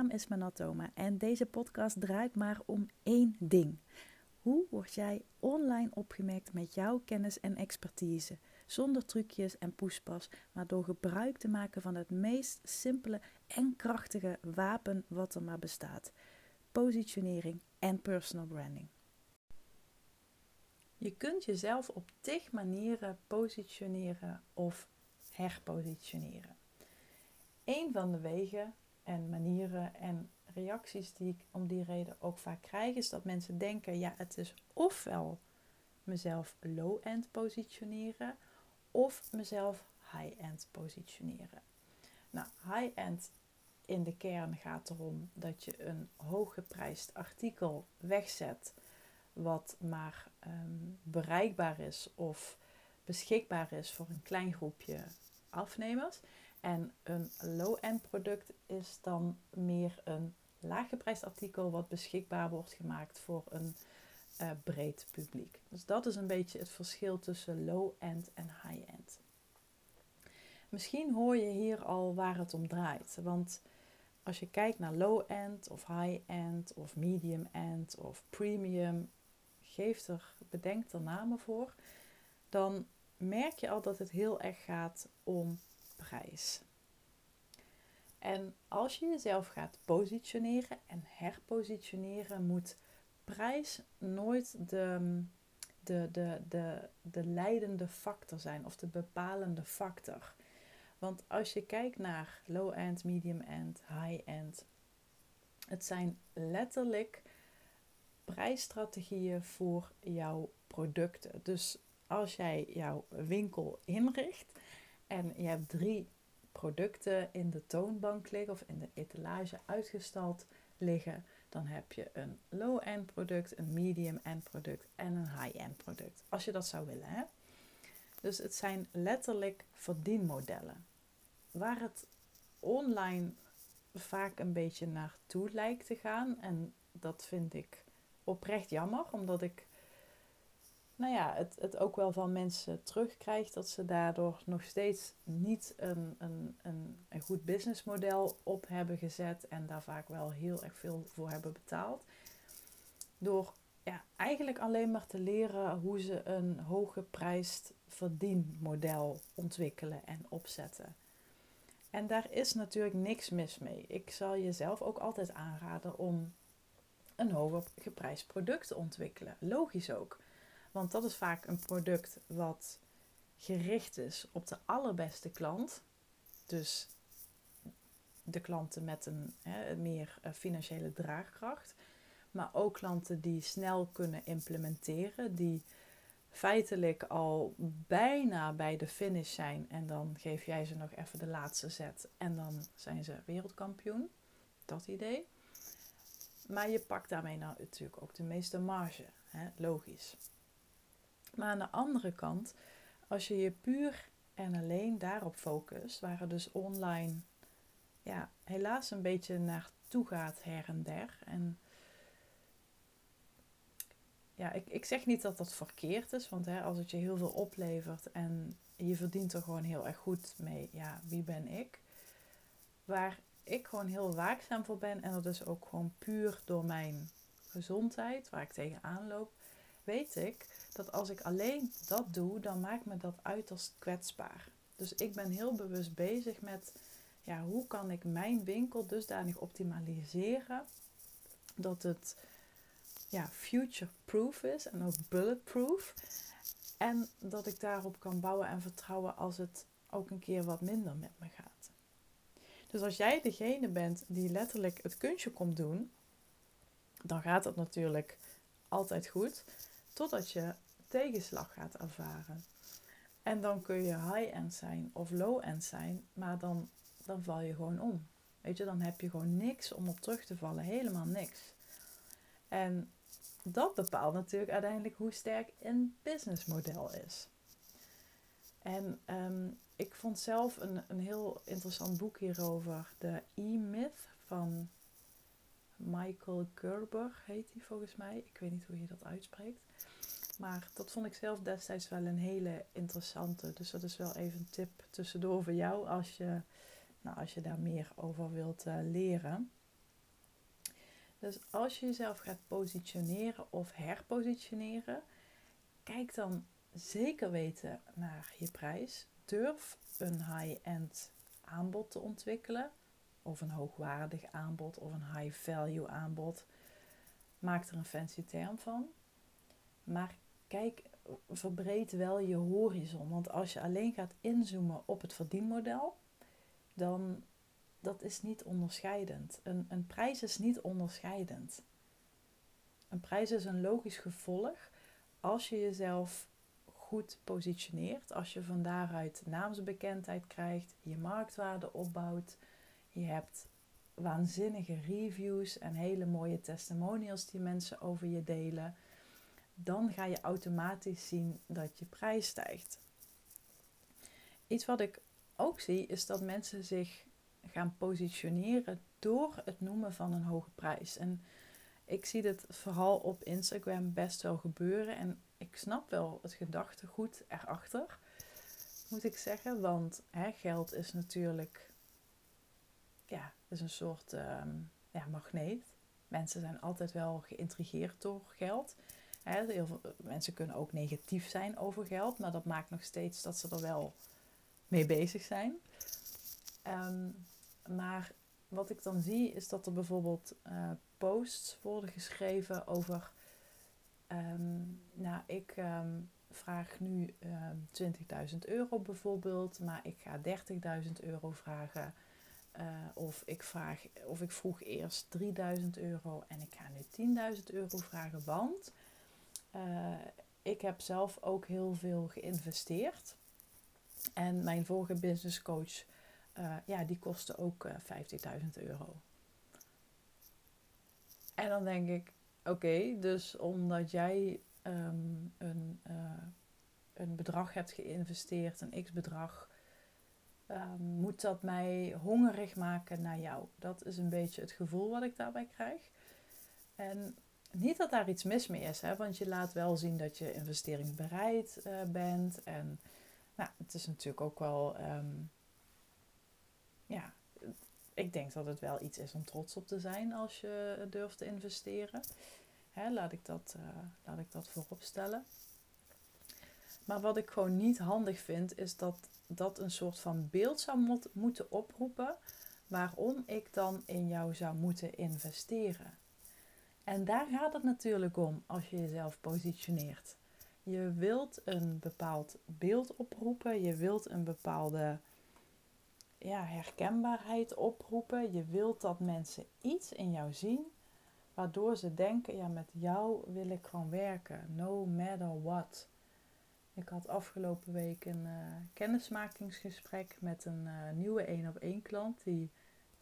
naam is Manatoma en deze podcast draait maar om één ding. Hoe word jij online opgemerkt met jouw kennis en expertise? Zonder trucjes en poespas, maar door gebruik te maken van het meest simpele en krachtige wapen wat er maar bestaat: positionering en personal branding. Je kunt jezelf op tig manieren positioneren of herpositioneren. Een van de wegen en manieren en reacties die ik om die reden ook vaak krijg, is dat mensen denken: ja, het is ofwel mezelf low-end positioneren of mezelf high-end positioneren. Nou, high-end in de kern gaat erom dat je een hooggeprijsd artikel wegzet wat maar ehm, bereikbaar is of beschikbaar is voor een klein groepje afnemers. En een low-end product is dan meer een laaggeprijsd artikel wat beschikbaar wordt gemaakt voor een uh, breed publiek. Dus dat is een beetje het verschil tussen low-end en high-end. Misschien hoor je hier al waar het om draait. Want als je kijkt naar low-end of high-end of medium-end of premium, geef er, bedenk er namen voor, dan merk je al dat het heel erg gaat om prijs. En als je jezelf gaat positioneren en herpositioneren, moet prijs nooit de, de, de, de, de leidende factor zijn of de bepalende factor. Want als je kijkt naar low-end, medium-end, high-end, het zijn letterlijk prijsstrategieën voor jouw producten. Dus als jij jouw winkel inricht en je hebt drie producten in de toonbank liggen of in de etalage uitgestald liggen, dan heb je een low-end product, een medium-end product en een high-end product. Als je dat zou willen. Hè? Dus het zijn letterlijk verdienmodellen. Waar het online vaak een beetje naartoe lijkt te gaan. En dat vind ik oprecht jammer, omdat ik nou ja, het, het ook wel van mensen terugkrijgt dat ze daardoor nog steeds niet een, een, een, een goed businessmodel op hebben gezet en daar vaak wel heel erg veel voor hebben betaald. Door ja, eigenlijk alleen maar te leren hoe ze een hooggeprijsd verdienmodel ontwikkelen en opzetten. En daar is natuurlijk niks mis mee. Ik zal jezelf ook altijd aanraden om een hoger geprijsd product te ontwikkelen. Logisch ook. Want dat is vaak een product wat gericht is op de allerbeste klant. Dus de klanten met een hè, meer eh, financiële draagkracht. Maar ook klanten die snel kunnen implementeren, die feitelijk al bijna bij de finish zijn. En dan geef jij ze nog even de laatste zet en dan zijn ze wereldkampioen. Dat idee. Maar je pakt daarmee nou natuurlijk ook de meeste marge. Hè? Logisch. Maar aan de andere kant, als je je puur en alleen daarop focust, waar het dus online ja, helaas een beetje naartoe gaat her en der. En ja, ik, ik zeg niet dat dat verkeerd is, want hè, als het je heel veel oplevert en je verdient er gewoon heel erg goed mee, ja, wie ben ik? Waar ik gewoon heel waakzaam voor ben, en dat is ook gewoon puur door mijn gezondheid, waar ik tegenaan loop, weet ik dat als ik alleen dat doe, dan maakt me dat uiterst kwetsbaar. Dus ik ben heel bewust bezig met ja, hoe kan ik mijn winkel dusdanig optimaliseren dat het ja, future-proof is en ook bulletproof. En dat ik daarop kan bouwen en vertrouwen als het ook een keer wat minder met me gaat. Dus als jij degene bent die letterlijk het kunstje komt doen, dan gaat het natuurlijk altijd goed. Totdat je tegenslag gaat ervaren. En dan kun je high-end zijn of low-end zijn, maar dan, dan val je gewoon om. Weet je, dan heb je gewoon niks om op terug te vallen. Helemaal niks. En dat bepaalt natuurlijk uiteindelijk hoe sterk een businessmodel is. En ehm, ik vond zelf een, een heel interessant boek hierover. De E-Myth van Michael Gerber heet hij volgens mij. Ik weet niet hoe je dat uitspreekt. Maar dat vond ik zelf destijds wel een hele interessante. Dus dat is wel even een tip tussendoor voor jou als je, nou, als je daar meer over wilt uh, leren. Dus als je jezelf gaat positioneren of herpositioneren, kijk dan zeker weten naar je prijs. Durf een high-end aanbod te ontwikkelen, of een hoogwaardig aanbod, of een high-value aanbod. Maak er een fancy term van. Maar kijk, verbreed wel je horizon. Want als je alleen gaat inzoomen op het verdienmodel, dan dat is niet onderscheidend. Een, een prijs is niet onderscheidend. Een prijs is een logisch gevolg als je jezelf goed positioneert, als je van daaruit naamsbekendheid krijgt, je marktwaarde opbouwt, je hebt waanzinnige reviews en hele mooie testimonials die mensen over je delen, dan ga je automatisch zien dat je prijs stijgt. Iets wat ik ook zie is dat mensen zich gaan positioneren door het noemen van een hoge prijs. En ik zie dit vooral op Instagram best wel gebeuren. En ik snap wel het gedachtegoed erachter, moet ik zeggen. Want hè, geld is natuurlijk ja, is een soort ehm, ja, magneet. Mensen zijn altijd wel geïntrigeerd door geld. Heel veel mensen kunnen ook negatief zijn over geld, maar dat maakt nog steeds dat ze er wel mee bezig zijn. Um, maar wat ik dan zie is dat er bijvoorbeeld uh, posts worden geschreven over. Um, nou, ik vraag nu um, 20.000 euro bijvoorbeeld, maar ik ga 30.000 euro vragen. Uh, of, ik vraag, of ik vroeg eerst 3000 euro en ik ga nu 10.000 euro vragen, want uh, ik heb zelf ook heel veel geïnvesteerd. En mijn vorige business coach uh, ja, die kostte ook uh, eh, 50.000 euro. En dan denk ik, oké, dus omdat jij um, een, een bedrag hebt geïnvesteerd, een x-bedrag, um, moet dat mij hongerig maken naar jou. Dat is een beetje het gevoel wat ik daarbij krijg. En niet dat daar iets mis mee is, hè, want je laat wel zien dat je investeringsbereid bent. En nou, het is natuurlijk ook wel. Um, ja, ik denk dat het wel iets is om trots op te zijn als je durft te investeren. Hè, laat, ik dat, uh, laat ik dat voorop stellen. Maar wat ik gewoon niet handig vind, is dat dat een soort van beeld zou moet, moeten oproepen waarom ik dan in jou zou moeten investeren. En daar gaat het natuurlijk om als je jezelf positioneert. Je wilt een bepaald beeld oproepen, je wilt een bepaalde ja, herkenbaarheid oproepen. Je wilt dat mensen iets in jou zien waardoor ze denken, ja, met jou wil ik gewoon werken, no matter what. Ik had afgelopen week een uh, kennismakingsgesprek met een uh, nieuwe één op één klant die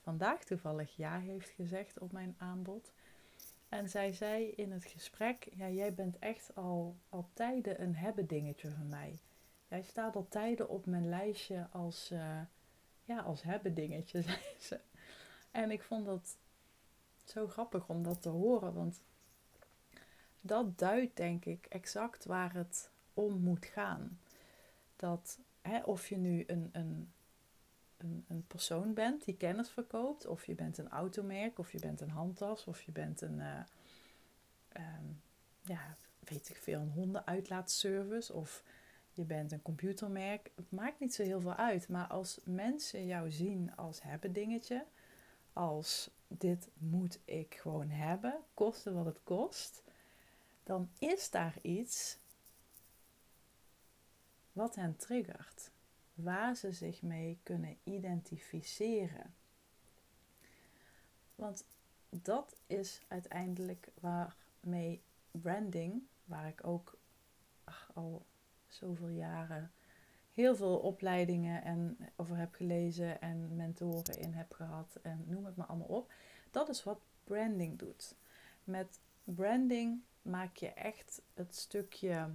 vandaag toevallig ja heeft gezegd op mijn aanbod. En zij zei in het gesprek, ja, jij bent echt al, al tijden een hebben dingetje van mij. Jij staat al tijden op mijn lijstje als... Uh, ja, als hebben dingetje, zei ze. En ik vond dat zo grappig om dat te horen, want dat duidt denk ik exact waar het om moet gaan. Dat hè, of je nu een, een, een, een, persoon bent die kennis verkoopt, of je bent een automerk, of je bent een handtas, of je bent een, uh, um, ja, weet ik veel, een hondenuitlaatservice, of je bent een computermerk. Het maakt niet zo heel veel uit. Maar als mensen jou zien als hebben dingetje, als dit moet ik gewoon hebben, koste wat het kost, dan is daar iets wat hen triggert. Waar ze zich mee kunnen identificeren. Want dat is uiteindelijk waarmee branding, waar ik ook al zoveel jaren heel veel opleidingen en over heb gelezen en mentoren in heb gehad en noem het maar allemaal op. Dat is wat branding doet. Met branding maak je echt het stukje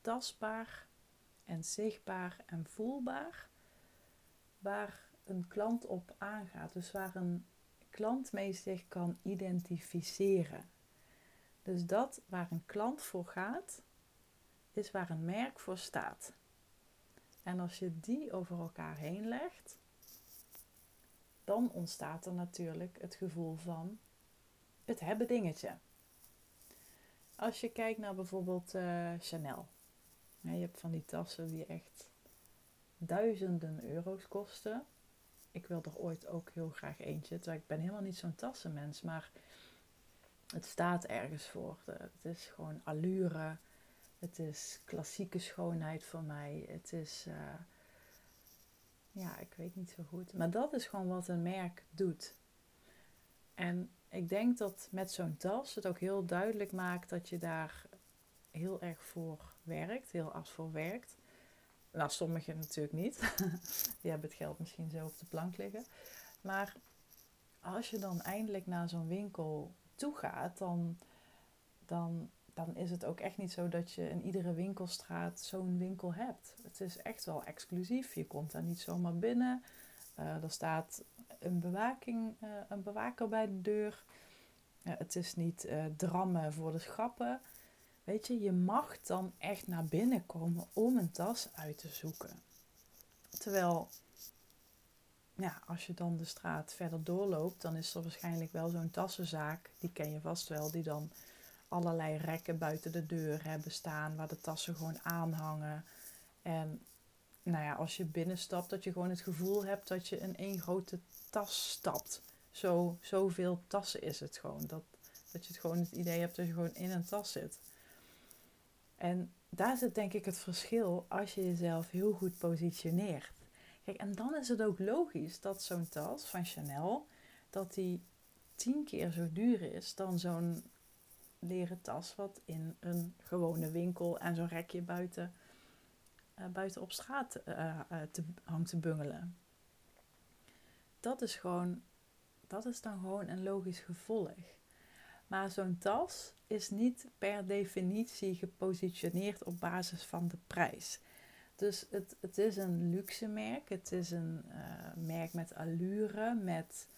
tastbaar en zichtbaar en voelbaar waar een klant op aangaat. Dus waar een klant mee zich kan identificeren. Dus dat waar een klant voor gaat, is waar een merk voor staat. En als je die over elkaar heen legt, dan ontstaat er natuurlijk het gevoel van het hebben dingetje. Als je kijkt naar bijvoorbeeld uh, Chanel. Je hebt van die tassen die echt duizenden euro's kosten. Ik wil er ooit ook heel graag eentje. Terwijl ik ben helemaal niet zo'n tassenmens. Maar het staat ergens voor. Het is gewoon allure. Het is klassieke schoonheid voor mij. Het is... Uh, ja, ik weet niet zo goed. Maar dat is gewoon wat een merk doet. En ik denk dat met zo'n tas het ook heel duidelijk maakt dat je daar heel erg voor werkt, heel af voor werkt. Nou, sommigen natuurlijk niet. Die hebben het geld misschien zo op de plank liggen. Maar als je dan eindelijk naar zo'n winkel toe gaat, dan, dan, dan is het ook echt niet zo dat je in iedere winkelstraat zo'n winkel hebt. Het is echt wel exclusief. Je komt daar niet zomaar binnen. Uh, er staat een, bewaking, uh, een bewaker bij de deur. Uh, het is niet drammen voor de schappen. Weet je, je mag dan echt naar binnen komen om een tas uit te zoeken. Terwijl, ja, als je dan de straat verder doorloopt, dan is er waarschijnlijk wel zo'n tassenzaak, die ken je vast wel, die dan allerlei rekken buiten de deur hebben staan waar de tassen gewoon aanhangen. En nou ja, als je binnenstapt, dat je gewoon het gevoel hebt dat je in één grote tas stapt. Zo, zoveel tassen is het gewoon. Dat, dat je het gewoon het idee hebt dat je gewoon in een tas zit. En daar zit denk ik het verschil als je jezelf heel goed positioneert. Kijk, en dan is het ook logisch dat zo'n tas van Chanel, dat die tien keer zo duur is dan zo'n leren tas wat in een gewone winkel en zo'n rekje buiten, uh, buiten op straat uh, te, hangt te bungelen. Dat is gewoon, dat is dan gewoon een logisch gevolg. Maar zo'n tas is niet per definitie gepositioneerd op basis van de prijs. Dus het, het is een luxe merk. Het is een uh, merk met allure, met...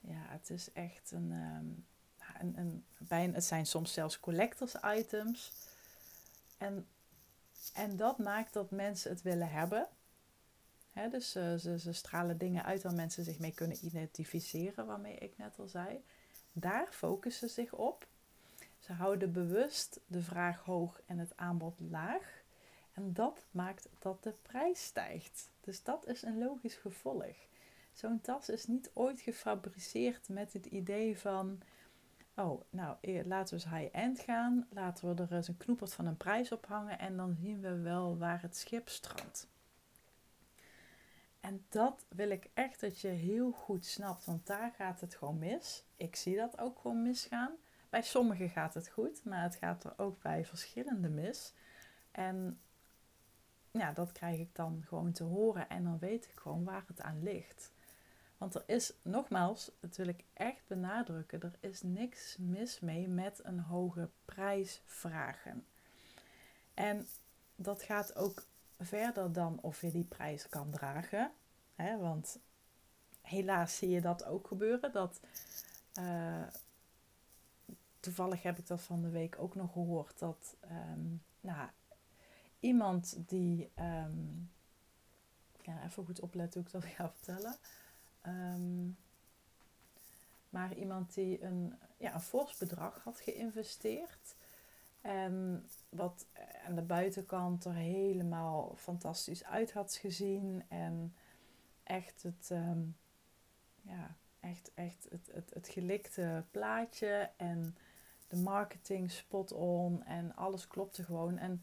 Ja, het is echt een... Um, een, een bijna, het zijn soms zelfs collectors items. En, en dat maakt dat mensen het willen hebben. He, dus uh, ze, ze stralen dingen uit waar mensen zich mee kunnen identificeren, waarmee ik net al zei. Daar focussen ze zich op. Ze houden bewust de vraag hoog en het aanbod laag. En dat maakt dat de prijs stijgt. Dus dat is een logisch gevolg. Zo'n tas is niet ooit gefabriceerd met het idee van: oh, nou eh, laten we eens high-end gaan. Laten we er eens een knoepert van een prijs op hangen en dan zien we wel waar het schip strandt. En dat wil ik echt dat je heel goed snapt, want daar gaat het gewoon mis. Ik zie dat ook gewoon misgaan. Bij sommigen gaat het goed, maar het gaat er ook bij verschillende mis. En ja, dat krijg ik dan gewoon te horen en dan weet ik gewoon waar het aan ligt. Want er is, nogmaals, dat wil ik echt benadrukken, er is niks mis mee met een hoge prijs vragen. En dat gaat ook verder dan of je die prijs kan dragen. Hè, want helaas zie je dat ook gebeuren. Dat, uh, toevallig heb ik dat van de week ook nog gehoord. Dat um, nou, iemand die. Um, ja, even goed opletten hoe ik dat ga vertellen. Um, maar iemand die een, ja, een fors bedrag had geïnvesteerd. En wat aan de buitenkant er helemaal fantastisch uit had gezien. En echt het, um, ja, echt, echt het, het, het gelikte plaatje. En de marketing spot on. En alles klopte gewoon. En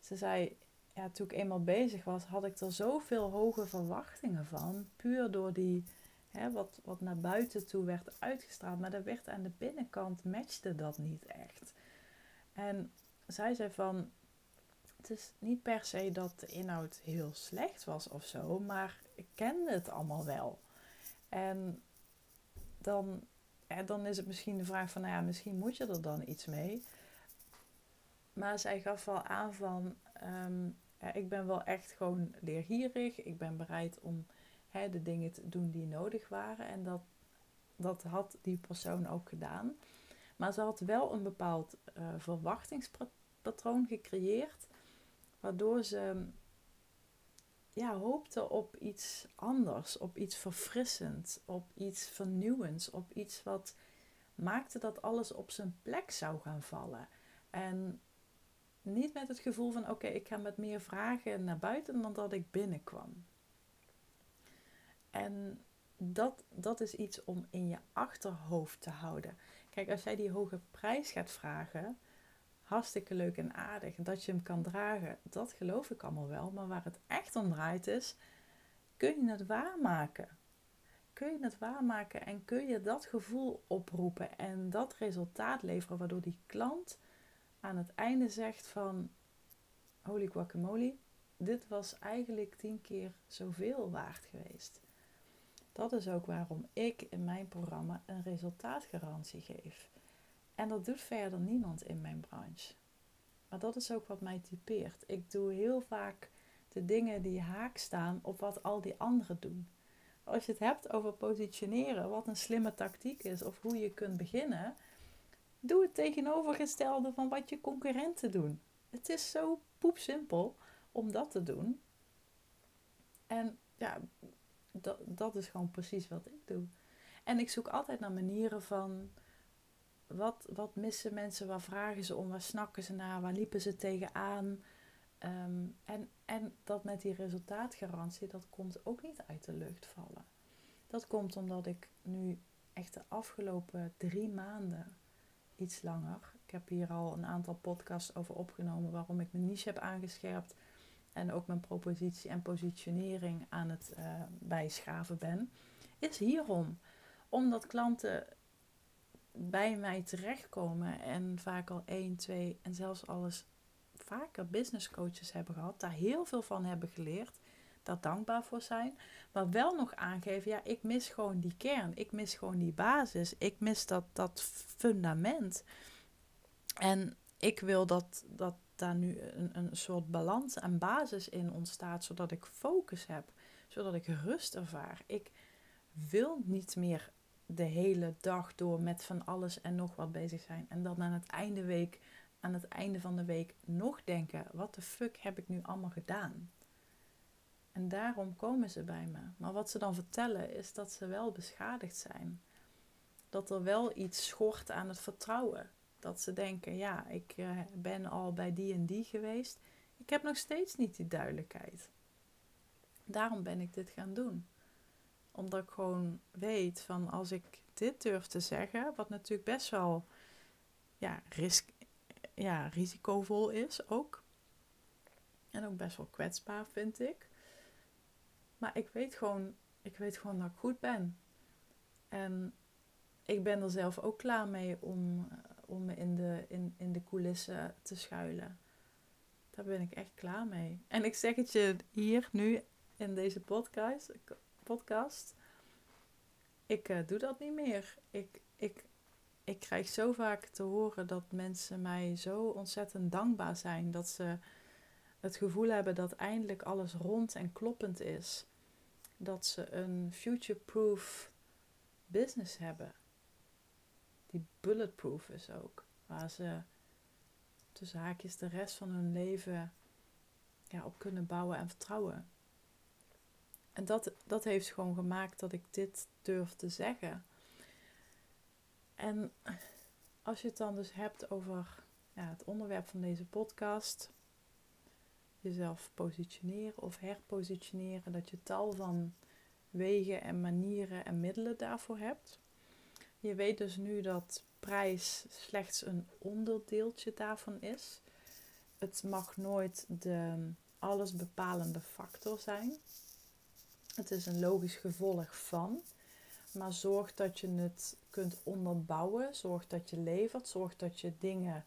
ze zei, ja, toen ik eenmaal bezig was, had ik er zoveel hoge verwachtingen van. Puur door die, hè, wat, wat naar buiten toe werd uitgestraald. Maar dat werd aan de binnenkant, matchte dat niet echt. En zij zei van, het is niet per se dat de inhoud heel slecht was of zo, maar ik kende het allemaal wel. En dan, dan is het misschien de vraag van, nou ja, misschien moet je er dan iets mee. Maar zij gaf wel aan van, ehm, ik ben wel echt gewoon leergierig. Ik ben bereid om hè, de dingen te doen die nodig waren. En dat, dat had die persoon ook gedaan. Maar ze had wel een bepaald uh, verwachtingspatroon gecreëerd. Waardoor ze ja, hoopte op iets anders, op iets verfrissends, op iets vernieuwends, op iets wat maakte dat alles op zijn plek zou gaan vallen. En niet met het gevoel van oké, ik ga met meer vragen naar buiten dan dat ik binnenkwam. En dat, dat is iets om in je achterhoofd te houden. Kijk, als jij die hoge prijs gaat vragen, hartstikke leuk en aardig. Dat je hem kan dragen, dat geloof ik allemaal wel. Maar waar het echt om draait is, kun je het waarmaken? Kun je het waarmaken en kun je dat gevoel oproepen en dat resultaat leveren, waardoor die klant aan het einde zegt van, holy guacamole, dit was eigenlijk tien keer zoveel waard geweest. Dat is ook waarom ik in mijn programma een resultaatgarantie geef. En dat doet verder niemand in mijn branche. Maar dat is ook wat mij typeert. Ik doe heel vaak de dingen die haak staan op wat al die anderen doen. Als je het hebt over positioneren, wat een slimme tactiek is of hoe je kunt beginnen, doe het tegenovergestelde van wat je concurrenten doen. Het is zo poepsimpel om dat te doen. En ja, dat, dat is gewoon precies wat ik doe. En ik zoek altijd naar manieren van wat, wat missen mensen, waar vragen ze om, waar snakken ze naar, waar liepen ze tegenaan. Um, en, en dat met die resultaatgarantie, dat komt ook niet uit de lucht vallen. Dat komt omdat ik nu echt de afgelopen drie maanden, iets langer, ik heb hier al een aantal podcasts over opgenomen waarom ik mijn niche heb aangescherpt en ook mijn propositie en positionering aan het uh, bijschaven ben, is hierom. Omdat klanten bij mij terechtkomen en vaak al één, twee en zelfs alles vaker business coaches hebben gehad, daar heel veel van hebben geleerd, daar dankbaar voor zijn, maar wel nog aangeven, ja, ik mis gewoon die kern, ik mis gewoon die basis, ik mis dat, dat fundament. En ik wil dat, dat daar nu een, een soort balans en basis in ontstaat, zodat ik focus heb, zodat ik rust ervaar. Ik wil niet meer de hele dag door met van alles en nog wat bezig zijn. En dan aan het einde week, aan het einde van de week nog denken: wat de fuck heb ik nu allemaal gedaan? En daarom komen ze bij me. Maar wat ze dan vertellen is dat ze wel beschadigd zijn. Dat er wel iets schort aan het vertrouwen. Dat ze denken, ja, ik eh, ben al bij die en die geweest. Ik heb nog steeds niet die duidelijkheid. Daarom ben ik dit gaan doen. Omdat ik gewoon weet van als ik dit durf te zeggen, wat natuurlijk best wel ja, risk, ja, risicovol is ook. En ook best wel kwetsbaar vind ik. Maar ik weet gewoon, ik weet gewoon dat ik goed ben. En ik ben er zelf ook klaar mee om, om me in de, in, in de coulissen te schuilen. Daar ben ik echt klaar mee. En ik zeg het je hier nu in deze podcast. podcast ik uh, doe dat niet meer. Ik, ik, ik krijg zo vaak te horen dat mensen mij zo ontzettend dankbaar zijn. Dat ze het gevoel hebben dat eindelijk alles rond en kloppend is. Dat ze een future-proof business hebben die bulletproof is ook. Waar ze tussen haakjes de rest van hun leven ja, op kunnen bouwen en vertrouwen. En dat, dat heeft gewoon gemaakt dat ik dit durf te zeggen. En als je het dan dus hebt over ja, het onderwerp van deze podcast, jezelf positioneren of herpositioneren, dat je tal van wegen en manieren en middelen daarvoor hebt. Je weet dus nu dat prijs slechts een onderdeeltje daarvan is. Het mag nooit de allesbepalende factor zijn. Het is een logisch gevolg van. Maar zorg dat je het kunt onderbouwen. Zorg dat je levert. Zorg dat je dingen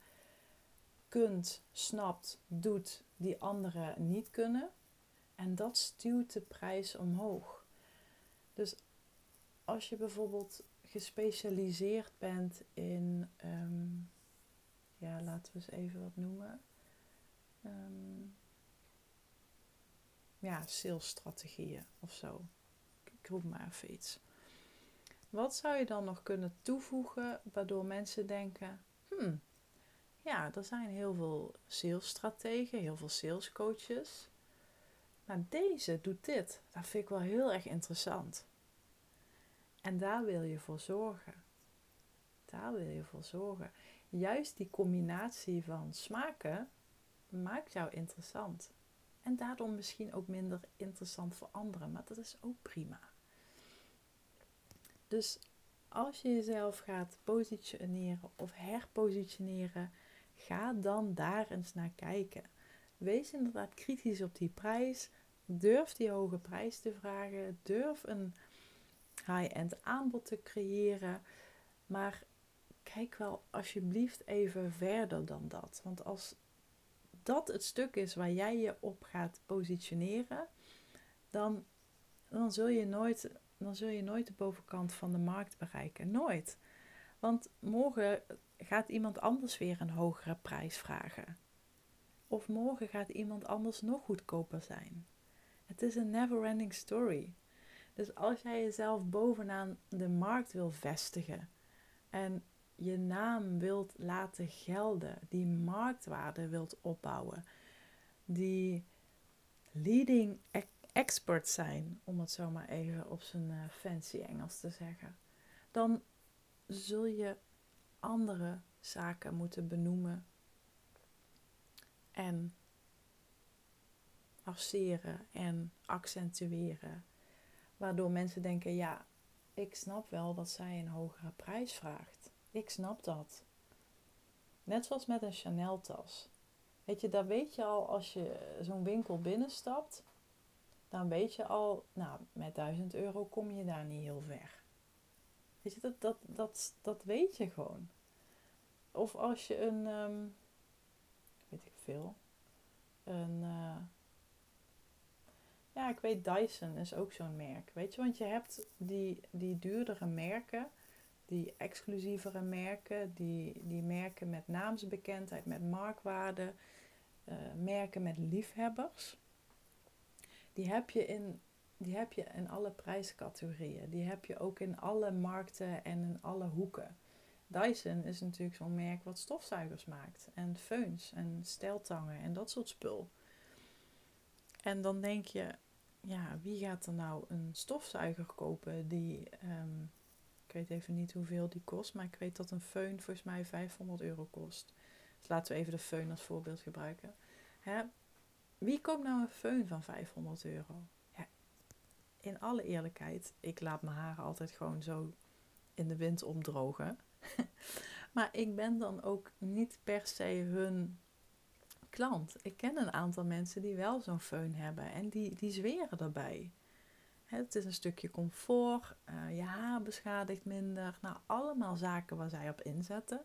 kunt, snapt, doet die anderen niet kunnen. En dat stuwt de prijs omhoog. Dus als je bijvoorbeeld gespecialiseerd bent in, ehm, ja, laten we eens even wat noemen. Um, ja, salesstrategieën of zo. Ik roep maar even iets. Wat zou je dan nog kunnen toevoegen waardoor mensen denken: hmm, ja, er zijn heel veel salesstrategen, heel veel salescoaches. Maar deze doet dit. Dat vind ik wel heel erg interessant. En daar wil je voor zorgen. daar wil je voor zorgen. Juist die combinatie van smaken maakt jou interessant. En daardoor misschien ook minder interessant voor anderen, maar dat is ook prima. Dus als je jezelf gaat positioneren of herpositioneren, ga dan daar eens naar kijken. Wees inderdaad kritisch op die prijs. Durf die hoge prijs te vragen. Durf een high-end aanbod te creëren. Maar kijk wel alsjeblieft even verder dan dat. Want als dat het stuk is waar jij je op gaat positioneren, dan, dan, zul je nooit, dan zul je nooit de bovenkant van de markt bereiken. Nooit. Want morgen gaat iemand anders weer een hogere prijs vragen. Of morgen gaat iemand anders nog goedkoper zijn. Het is een never-ending story. Dus als jij jezelf bovenaan de markt wil vestigen en je naam wilt laten gelden, die marktwaarde wilt opbouwen, die leading expert zijn, om het zo maar even op zijn eh, fancy Engels te zeggen, dan zul je andere zaken moeten benoemen en arceren en accentueren. Waardoor mensen denken, ja, ik snap wel dat zij een hogere prijs vraagt. Ik snap dat. Net zoals met een Chanel tas. Weet je, daar weet je al als je zo'n winkel binnenstapt, dan weet je al, nou, met 1000 euro kom je daar niet heel ver. Weet je, dat, dat, dat, dat weet je gewoon. Of als je een, um, weet ik veel, een, uh, ja, ik weet Dyson is ook zo'n merk. Weet je, want je hebt die, die duurdere merken, die exclusievere merken, die, die merken met naamsbekendheid, met marktwaarde, uh, merken met liefhebbers. Die heb je in die heb je in alle prijscategorieën. Die heb je ook in alle markten en in alle hoeken. Dyson is natuurlijk zo'n merk wat stofzuigers maakt. En feuns en steltangen en dat soort spul. En dan denk je, ja, wie gaat er nou een stofzuiger kopen die, um, ik weet even niet hoeveel die kost, maar ik weet dat een föhn volgens mij 500 euro kost. Dus laten we even de föhn als voorbeeld gebruiken. Hè? Wie koopt nou een föhn van 500 euro? in alle eerlijkheid, ik laat mijn haren altijd gewoon zo in de wind omdrogen. maar ik ben dan ook niet per se hun klant. Ik ken een aantal mensen die wel zo'n föhn hebben en die, die zweren daarbij. Het is een stukje comfort, uh, je haar beschadigt minder. Nou, allemaal zaken waar zij op inzetten.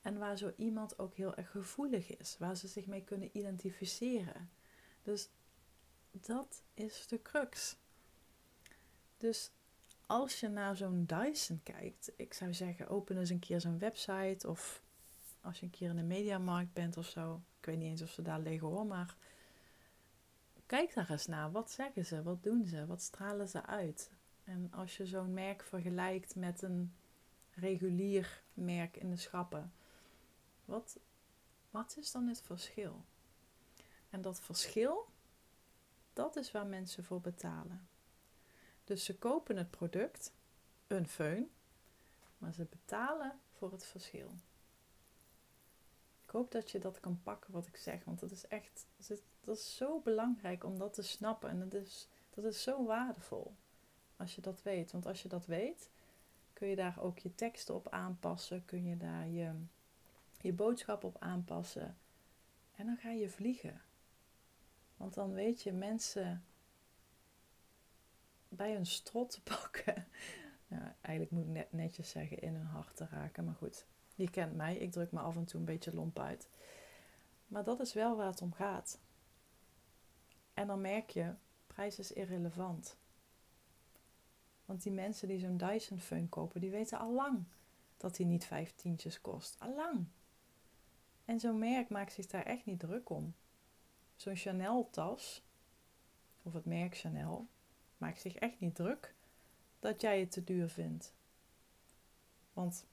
En waar zo iemand ook heel erg gevoelig is, waar ze zich mee kunnen identificeren. Dus dat is de crux. Dus als je naar zo'n Dyson kijkt, ik zou zeggen, open eens een keer zo'n website. Of als je een keer in de mediamarkt bent of zo. Ik weet niet eens of ze daar liggen hoor, maar kijk daar eens naar. Wat zeggen ze? Wat doen ze? Wat stralen ze uit? En als je zo'n merk vergelijkt met een regulier merk in de schappen, wat, wat is dan het verschil? En dat verschil, dat is waar mensen voor betalen. Dus ze kopen het product, een föhn, maar ze betalen voor het verschil. Ik hoop dat je dat kan pakken wat ik zeg, want dat is echt dat is zo belangrijk om dat te snappen en dat is, dat is zo waardevol als je dat weet. Want als je dat weet, kun je daar ook je teksten op aanpassen, kun je daar je, je boodschap op aanpassen en dan ga je vliegen. Want dan weet je, mensen bij een strot te pakken. Nou, eigenlijk moet ik net netjes zeggen in hun hart te raken. Maar goed, je kent mij. Ik druk me af en toe een beetje lomp uit. Maar dat is wel waar het om gaat. En dan merk je, prijs is irrelevant. Want die mensen die zo'n Dyson Fun kopen, die weten al lang dat die niet vijf tientjes kost. Al lang. En zo'n merk maakt zich daar echt niet druk om. Zo'n Chanel tas, of het merk Chanel, maak zich echt niet druk dat jij het te duur vindt. Want 95%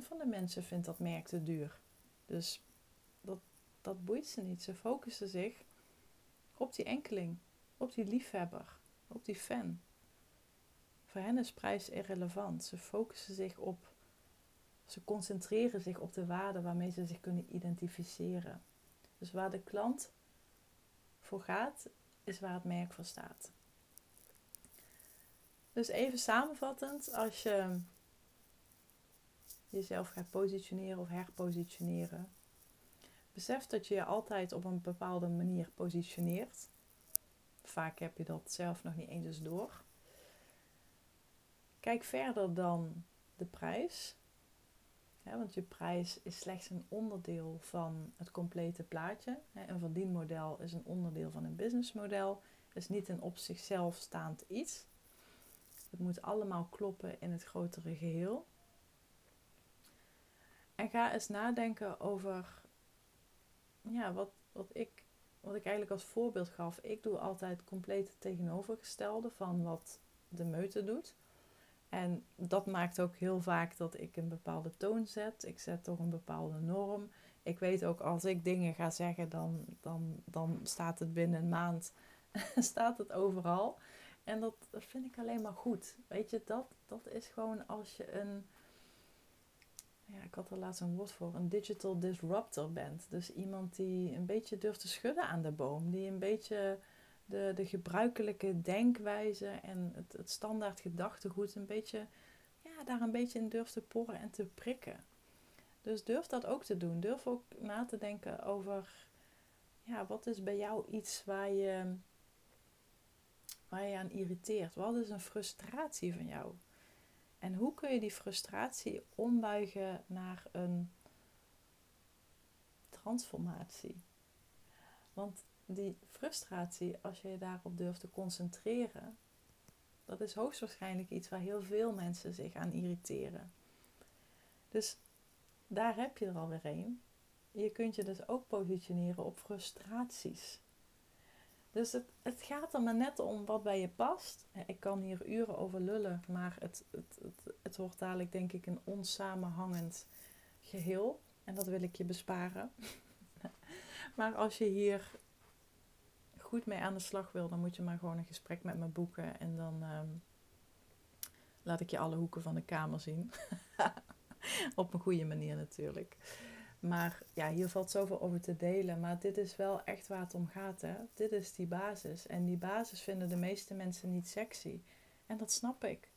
van de mensen vindt dat merk te duur. Dus dat, dat boeit ze niet. Ze focussen zich op die enkeling, op die liefhebber, op die fan. Voor hen is prijs irrelevant. Ze focussen zich op Ze concentreren zich op de waarden waarmee ze zich kunnen identificeren. Dus waar de klant voor gaat, is waar het merk voor staat. Dus even samenvattend, als je jezelf gaat positioneren of herpositioneren, besef dat je je altijd op een bepaalde manier positioneert. Vaak heb je dat zelf nog niet eens door. Kijk verder dan de prijs. want je prijs is slechts een onderdeel van het complete plaatje. Een verdienmodel is een onderdeel van een businessmodel. Is niet een op zichzelf staand iets. Het moet allemaal kloppen in het grotere geheel. En ga eens nadenken over ja, wat, wat, ik, wat ik eigenlijk als voorbeeld gaf. Ik doe altijd compleet het tegenovergestelde van wat de meute doet. En dat maakt ook heel vaak dat ik een bepaalde toon zet. Ik zet toch een bepaalde norm. Ik weet ook als ik dingen ga zeggen, dan, dan, dan staat het binnen een maand staat het overal. En dat, dat vind ik alleen maar goed. Weet je, dat, dat is gewoon als je een. Ja, ik had er laatst een woord voor. Een digital disruptor bent. Dus iemand die een beetje durft te schudden aan de boom. Die een beetje de, de gebruikelijke denkwijze en het, het standaard gedachtegoed een beetje, ja, daar een beetje in durft te porren en te prikken. Dus durf dat ook te doen. Durf ook na te denken over, ja, wat is bij jou iets waar je, waar je aan irriteert? Wat is een frustratie van jou? En hoe kun je die frustratie ombuigen naar een transformatie? Want die frustratie, als je je daarop durft te concentreren, dat is hoogstwaarschijnlijk iets waar heel veel mensen zich aan irriteren. Dus daar heb je er alweer een. Je kunt je dus ook positioneren op frustraties. Dus het, het gaat er maar net om wat bij je past. Ik kan hier uren over lullen, maar het, het, het, het dadelijk denk ik een onsamenhangend geheel. En dat wil ik je besparen. maar als je hier goed mee aan de slag wil, dan moet je maar gewoon een gesprek met me boeken. En dan ehm, laat ik je alle hoeken van de kamer zien. Op een goede manier natuurlijk. Maar ja, hier valt zoveel over te delen. Maar dit is wel echt waar het om gaat. Hè? Dit is die basis. En die basis vinden de meeste mensen niet sexy. En dat snap ik.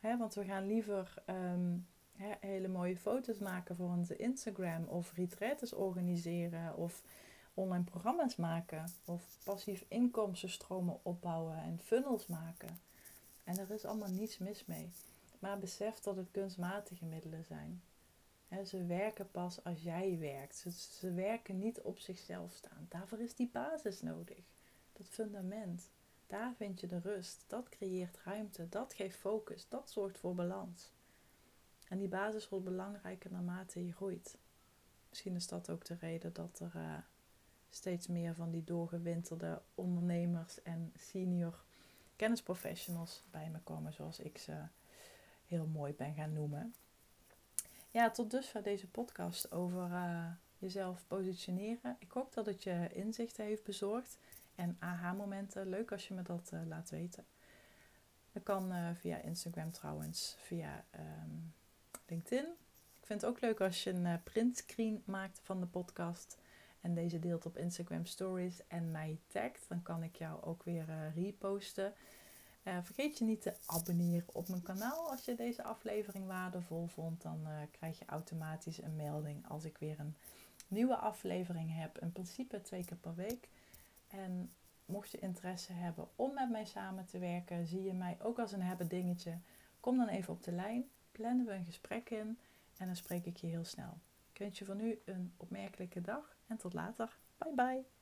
Hè? Want we gaan liever ehm, hele mooie foto's maken voor onze Instagram. Of retreats organiseren. Of online programma's maken of passief inkomstenstromen opbouwen en funnels maken. En er is allemaal niets mis mee. Maar besef dat het kunstmatige middelen zijn. Ze werken pas als jij werkt. Ze, werken niet op zichzelf staan. Daarvoor is die basis nodig. Dat fundament. Daar vind je de rust. Dat creëert ruimte. Dat geeft focus. Dat zorgt voor balans. En die basis wordt belangrijker naarmate je groeit. Misschien is dat ook de reden dat er uh, steeds meer van die doorgewinterde ondernemers en senior kennisprofessionals bij me komen, zoals ik ze heel mooi ben gaan noemen. Ja, tot dusver deze podcast over uh, jezelf positioneren. Ik hoop dat het je inzichten heeft bezorgd en aha-momenten. Leuk als je me dat uh, laat weten. Dat kan uh, via Instagram trouwens, via um, LinkedIn. Ik vind het ook leuk als je een printscreen maakt van de podcast en deze deelt op Instagram Stories en mij tagt, dan kan ik jou ook weer reposten. Uh, vergeet je niet te abonneren op mijn kanaal. Als je deze aflevering waardevol vond, dan uh, krijg je automatisch een melding als ik weer een nieuwe aflevering heb. In principe twee keer per week. En mocht je interesse hebben om met mij samen te werken, zie je mij ook als een hebben dingetje. Kom dan even op de lijn, plannen we een gesprek in en dan spreek ik je heel snel. Ik wens je van nu een opmerkelijke dag en tot later. Bye bye.